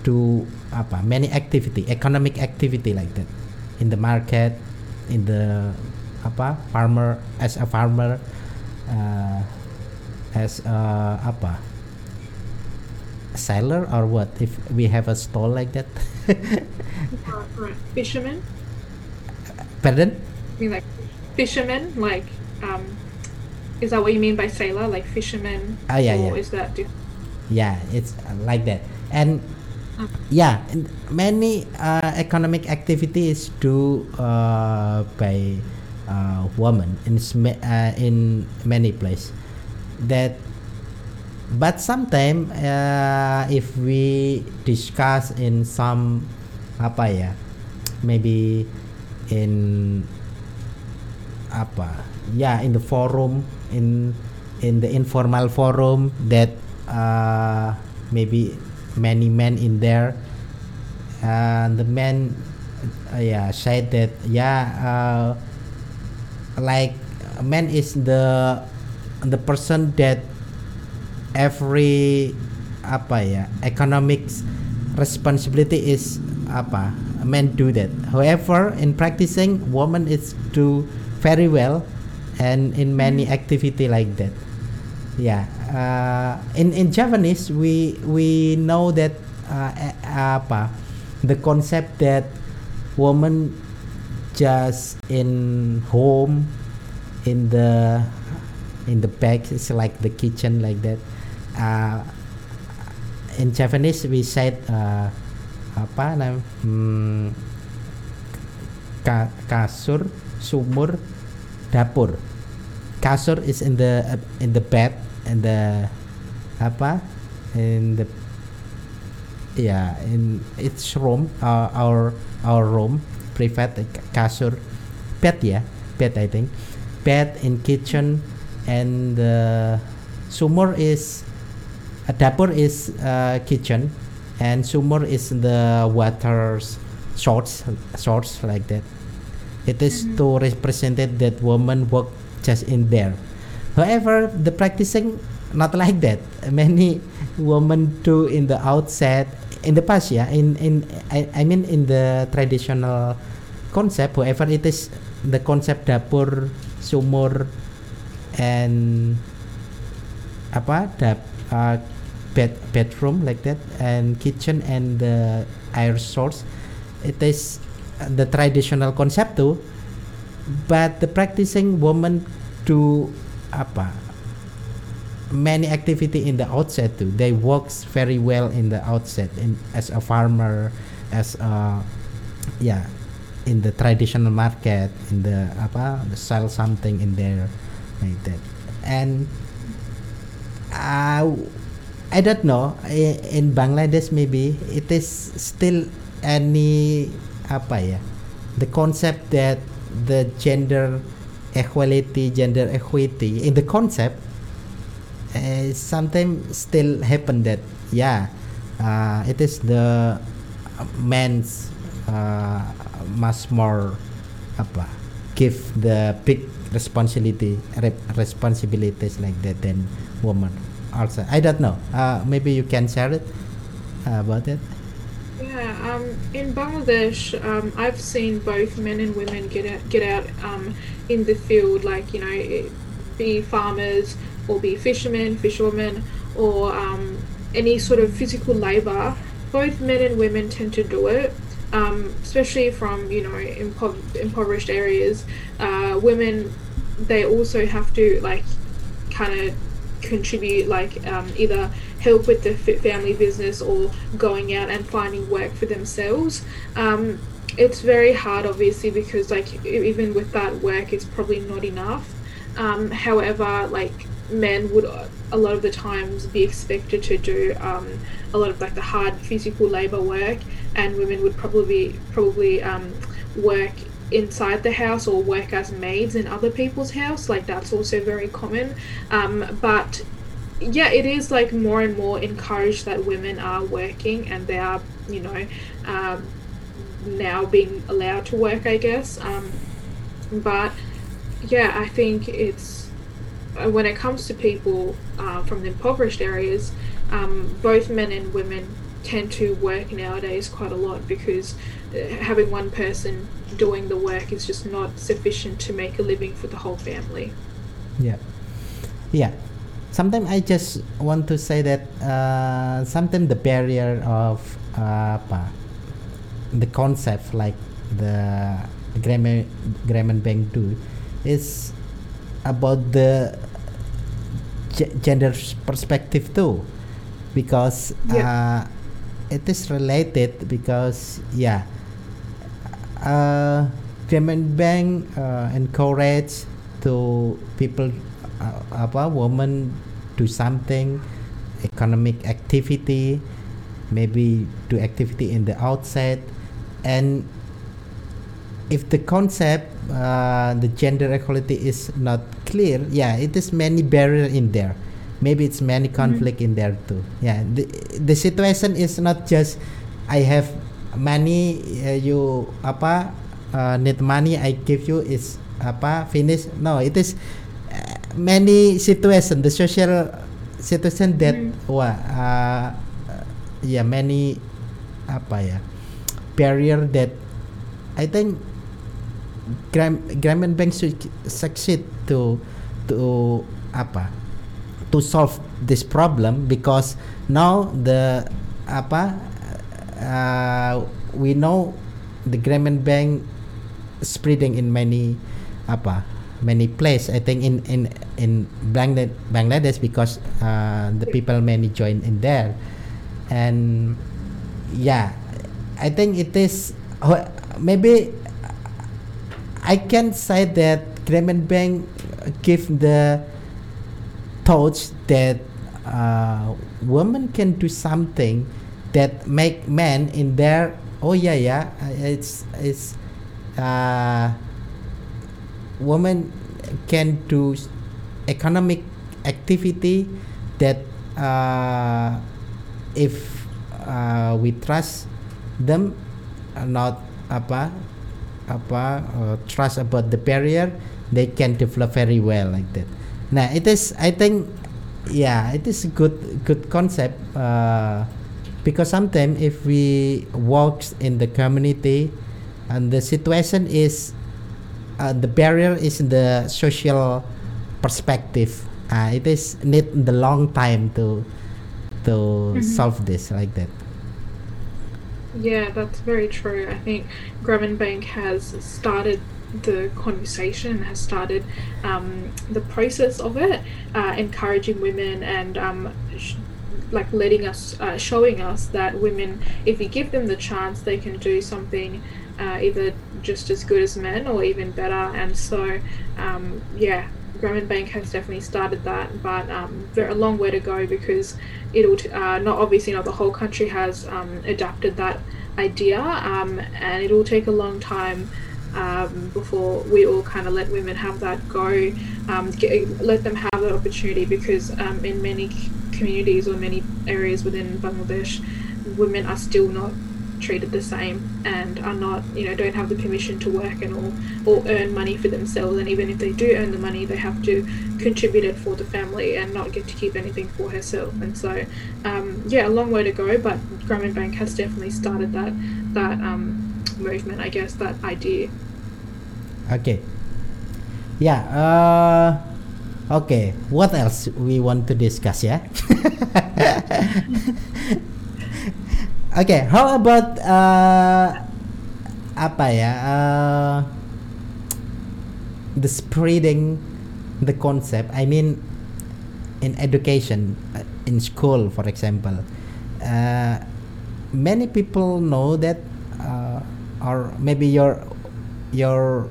[SPEAKER 1] do apa many activity economic activity like that in the market in the apa farmer as a farmer uh, as a apa seller or what if we have a stall like that
[SPEAKER 2] right. Fishermen.
[SPEAKER 1] pardon
[SPEAKER 2] I mean, like fishermen. Like, um, is that what you mean by sailor? Like fishermen?
[SPEAKER 1] Ah, yeah, yeah.
[SPEAKER 2] is that different?
[SPEAKER 1] yeah it's uh, like that and yeah many uh, economic activities do uh, by uh, women in uh, in many places. That but sometimes uh, if we discuss in some apa ya maybe in apa yeah in the forum in in the informal forum that uh, maybe many men in there. And the men uh, yeah said that yeah uh, like man is the the person that every apa ya economics responsibility is apa men do that. However in practicing woman is do very well and in many activity like that yeah uh, in in Japanese we we know that uh, eh, apa the concept that woman just in home in the in the back it's like the kitchen like that. Uh, in Japanese we said uh, apa nam hmm, ka- kasur sumur dapur kasur is in the uh, in the bed and the apa in the yeah in its room uh, our our room private uh, kasur bed yeah bed I think bed in kitchen and the sumur is uh, dapur is uh, kitchen and sumur is the water source source like that. It is to represent that woman work just in there. However the practicing not like that. Many women do in the outside in the past yeah in in I, I mean in the traditional concept however it is the concept dapur sumur and apa dap uh, bed bedroom like that and kitchen and the air source it is the traditional concept too but the practicing woman do apa many activity in the outset too. They works very well in the outset in as a farmer as a yeah in the traditional market in the apa sell something in there like that. And uh, I don't know. In Bangladesh maybe it is still any apa ya the concept that the gender equality gender equity. In the concept uh, sometimes still happen that yeah uh, it is the men's uh, much more apa give the big responsibility responsibilities like that than woman. Also i don't know. Uh, maybe you can share it uh, about it
[SPEAKER 2] um, in Bangladesh, um, I've seen both men and women get out, get out um, in the field, like you know, be farmers or be fishermen, fisherwomen, or um, any sort of physical labor. Both men and women tend to do it, um, especially from you know impo- impoverished areas. Uh, women, they also have to like kind of contribute, like um, either help with the family business or going out and finding work for themselves. Um, it's very hard, obviously, because like even with that work, it's probably not enough. Um, however, like men would a lot of the times be expected to do um, a lot of like the hard physical labor work, and women would probably probably um, work inside the house or work as maids in other people's house. Like that's also very common. Um, but yeah, it is like more and more encouraged that women are working and they are, you know, um, now being allowed to work, I guess. Um, but yeah, I think it's uh, when it comes to people uh, from the impoverished areas, um, both men and women tend to work nowadays quite a lot because uh, having one person doing the work is just not sufficient to make a living for the whole family.
[SPEAKER 1] Yeah, yeah. Sometimes I just want to say that uh, sometimes the barrier of uh, apa, the concept like the Grameen Bank do is about the g- gender perspective too because
[SPEAKER 2] Yeah.
[SPEAKER 1] uh, it is related because yeah uh, Bank uh, encourage to people uh, apa women do something economic activity maybe do activity in the outside and if the concept uh, the gender equality is not clear yeah it is many barrier in there. Maybe it's many conflict in there too. Yeah the, the situation is not just i have money uh, you apa uh, need money i give you is apa finish. No it is many situation the social situation that
[SPEAKER 2] Mm.
[SPEAKER 1] wah uh, yeah many apa ya barrier that I think Gram Grameen Bank should succeed to to apa to solve this problem because now the apa uh, we know the Grameen Bank spreading in many apa many place I think in in in Bangladesh, because uh, the people many join in there. And yeah I think it is maybe I can say that Grameen Bank give the thoughts that uh, women can do something that make men in their oh yeah yeah it's it's uh, women can do economic activity that uh, if uh, we trust them uh, not apa apa uh, trust about the barrier they can develop very well like that. Now it is i think yeah it is a good good concept uh, because sometimes if we work in the community and the situation is uh, the barrier is in the social perspective uh, it is need the long time to to
[SPEAKER 2] Mhm.
[SPEAKER 1] solve this like that
[SPEAKER 2] Yeah, that's very true. I think Grameen Bank has started the conversation, has started um, the process of it, uh, encouraging women and um, sh- like letting us, uh, showing us that women, if we give them the chance, they can do something uh, either just as good as men or even better. And so, um, yeah, Grameen Bank has definitely started that, but um, a long way to go because it'll uh, not obviously not the whole country has um, adapted that idea, um, and it'll take a long time um, before we all kind of let women have that go, um, get, let them have that opportunity because um, in many communities or many areas within Bangladesh, women are still not treated the same and are not you know don't have the permission to work and all or earn money for themselves and even if they do earn the money they have to contribute it for the family and not get to keep anything for herself and so um, yeah a long way to go but Grameen Bank has definitely started that that um, movement I guess that idea
[SPEAKER 1] Okay. Yeah. Uh, okay. What else we want to discuss? Yeah. okay. How about uh, apa ya? Uh, the spreading the concept. I mean, in education uh, in school for example uh, many people know that uh, or maybe your your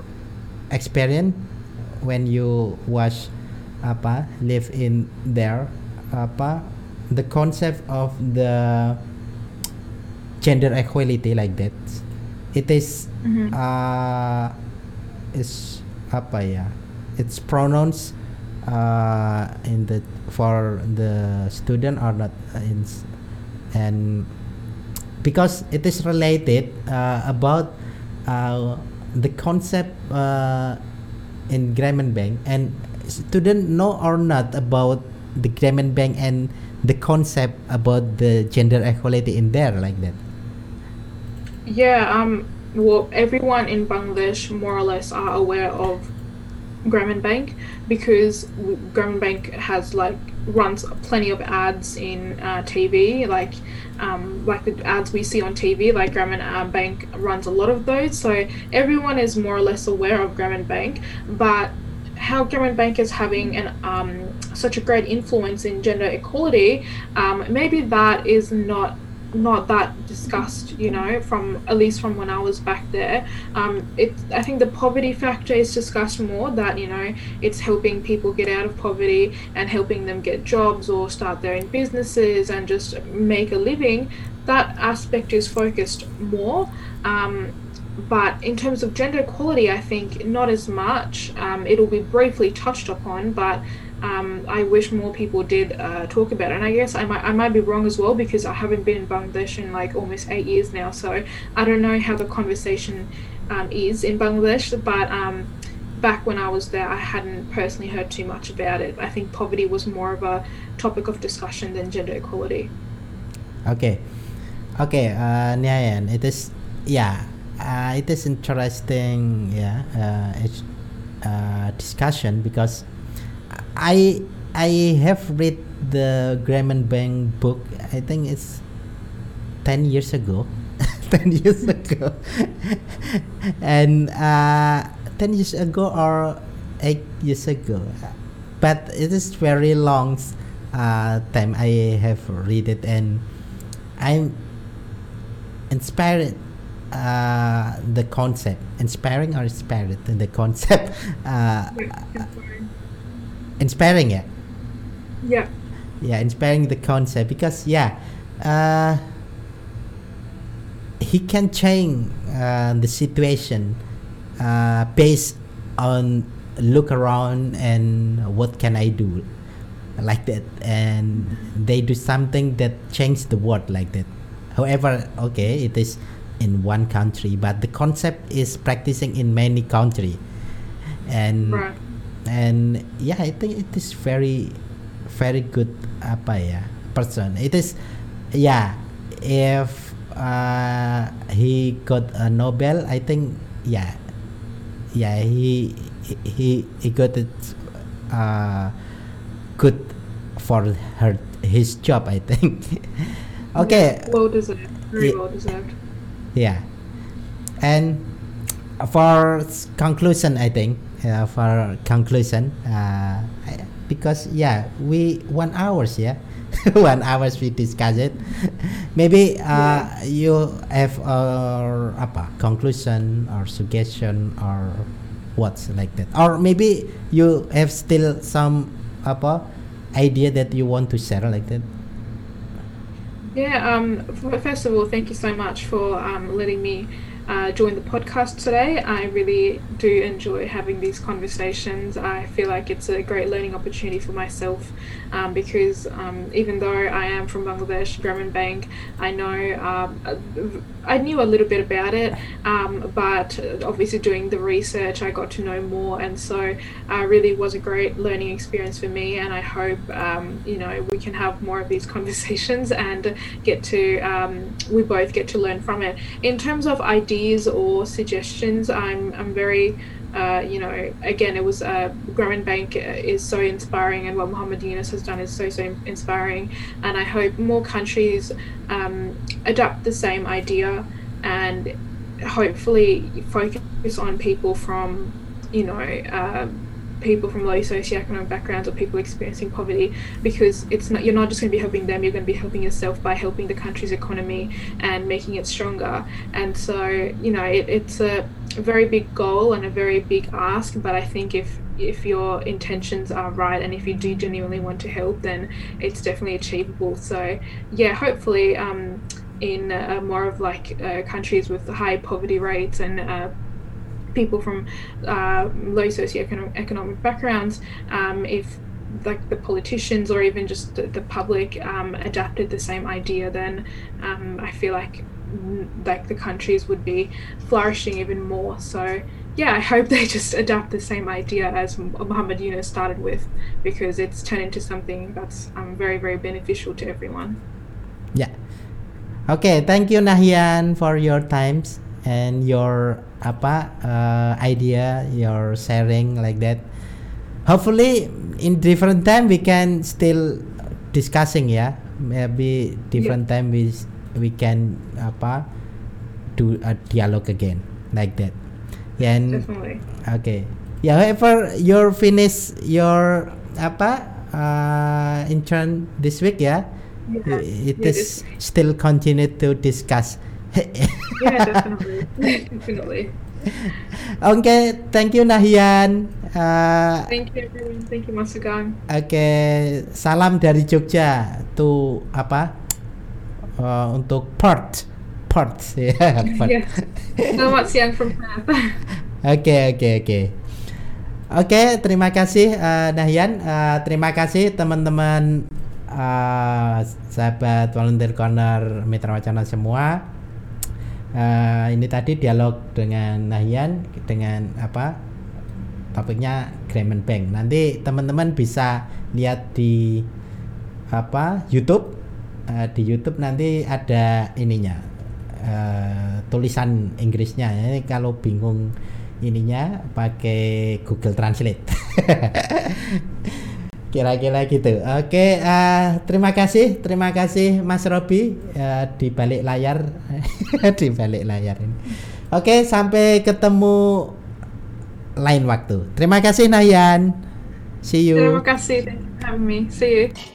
[SPEAKER 1] experience when you was apa live in there apa the concept of the gender equality like that it is
[SPEAKER 2] Mhm.
[SPEAKER 1] uh, is apa ya it's pronounced uh, in the for the student or not uh, in and because it is related uh, about uh, the concept uh, in Grameen Bank and student know or not about the Grameen Bank and the concept about the gender equality in there like that
[SPEAKER 2] Yeah, um, well, everyone in Bangladesh more or less are aware of Grameen Bank because Grameen Bank has like runs plenty of ads in uh, TV, like um, like the ads we see on TV. Like Grameen uh, Bank runs a lot of those, so everyone is more or less aware of Grameen Bank. But how Grameen Bank is having an um, such a great influence in gender equality, um, maybe that is not not that discussed, you know, from at least from when I was back there. Um, it, I think the poverty factor is discussed more. That you know, it's helping people get out of poverty and helping them get jobs or start their own businesses and just make a living. That aspect is focused more. Um, but in terms of gender equality, I think not as much. Um, it'll be briefly touched upon, but um, I wish more people did uh, talk about it. And I guess I might I might be wrong as well because I haven't been in Bangladesh in like almost eight years now, so I don't know how the conversation um, is in Bangladesh. But um, back when I was there, I hadn't personally heard too much about it. I think poverty was more of a topic of discussion than gender equality.
[SPEAKER 1] Okay, okay, uh, it is yeah, uh, it is interesting yeah, uh, it's, uh, discussion because I I have read the Grameen Bank book. I think it's ten years ago, ten years ago, and uh, ten years ago or eight years ago, but it is very long uh, time I have read it and I'm inspired uh, the concept. Inspiring or inspired in the concept uh, inspiring yeah
[SPEAKER 2] Yeah.
[SPEAKER 1] yeah inspiring the concept because yeah uh, he can change uh, the situation uh, based on look around and what can I do like that and they do something that change the world like that however okay it is in one country but the concept is practicing in many country and
[SPEAKER 2] Right.
[SPEAKER 1] And yeah i think it is very very good apa ya person it is yeah if uh, he got a nobel i think yeah yeah he he he got it uh, good for her his job i think okay
[SPEAKER 2] Well deserved. Very well deserved.
[SPEAKER 1] yeah and for conclusion i think uh, for conclusion uh, because yeah we one hours yeah one hours we discuss it. Maybe uh, you have uh, apa conclusion or suggestion or what's like that. Or maybe you have still some apa idea that you want to share like that.
[SPEAKER 2] Yeah, um, first of all, thank you so much for um, letting me uh, join the podcast today. I really do enjoy having these conversations. I feel like it's a great learning opportunity for myself um, because um, even though I am from Bangladesh, Grameen Bank, I know um, I knew a little bit about it, um, but obviously doing the research, I got to know more, and so uh, really was a great learning experience for me. And I hope um, you know we can have more of these conversations and get to um, we both get to learn from it. In terms of ideas or suggestions, I'm I'm very uh, you know, again, it was uh, Grameen Bank is so inspiring, and what Muhammad Yunus has done is so so inspiring. And I hope more countries um, adopt the same idea and hopefully focus on people from, you know, uh, people from low socioeconomic backgrounds or people experiencing poverty because it's not you're not just going to be helping them you're going to be helping yourself by helping the country's economy and making it stronger. And so you know it, it's a very big goal and a very big ask but i think if if your intentions are right and if you do genuinely want to help then it's definitely achievable. So yeah hopefully um, in uh, more of like uh, countries with high poverty rates and uh, people from uh, low socioeconomic economic backgrounds, um, if like the politicians or even just the, the public um, adapted the same idea, then um, I feel like like the countries would be flourishing even more. So yeah, I hope they just adapt the same idea as Muhammad Yunus started with, because it's turned into something that's um, very very beneficial to everyone.
[SPEAKER 1] Yeah. Okay, thank you Nahian for your times and your apa uh, idea your sharing like that hopefully in different time we can still discussing ya maybe different yeah. time we we can apa do a dialogue again like that
[SPEAKER 2] and Definitely.
[SPEAKER 1] okay yeah however you're finish your apa uh, intern this week ya yeah? yeah. it is still continue to discuss
[SPEAKER 2] yeah, definitely. definitely.
[SPEAKER 1] Oke, okay, thank you Nahian.
[SPEAKER 2] Uh, thank you everyone. Thank you Mas Sugeng.
[SPEAKER 1] Oke, okay, salam dari Jogja. Tuh apa? Uh, untuk Perth. Perth ya.
[SPEAKER 2] Yeah, Selamat siang from Perth.
[SPEAKER 1] Oke, oke, oke. Oke, terima kasih uh, Nahian. Uh, terima kasih teman-teman uh, sahabat volunteer corner Mitra Wacana semua uh, ini tadi dialog dengan Nahian dengan apa topiknya Gramen Bank. Nanti teman-teman bisa lihat di apa YouTube. Uh, di YouTube nanti ada ininya uh, tulisan Inggrisnya. Ini kalau bingung ininya pakai Google Translate kira-kira gitu. Oke uh, terima kasih terima kasih Mas Robi. Uh, di balik layar. Di balik layar ini. Oke sampai ketemu lain waktu. Terima kasih Nayan.
[SPEAKER 2] See you. Terima kasih me see you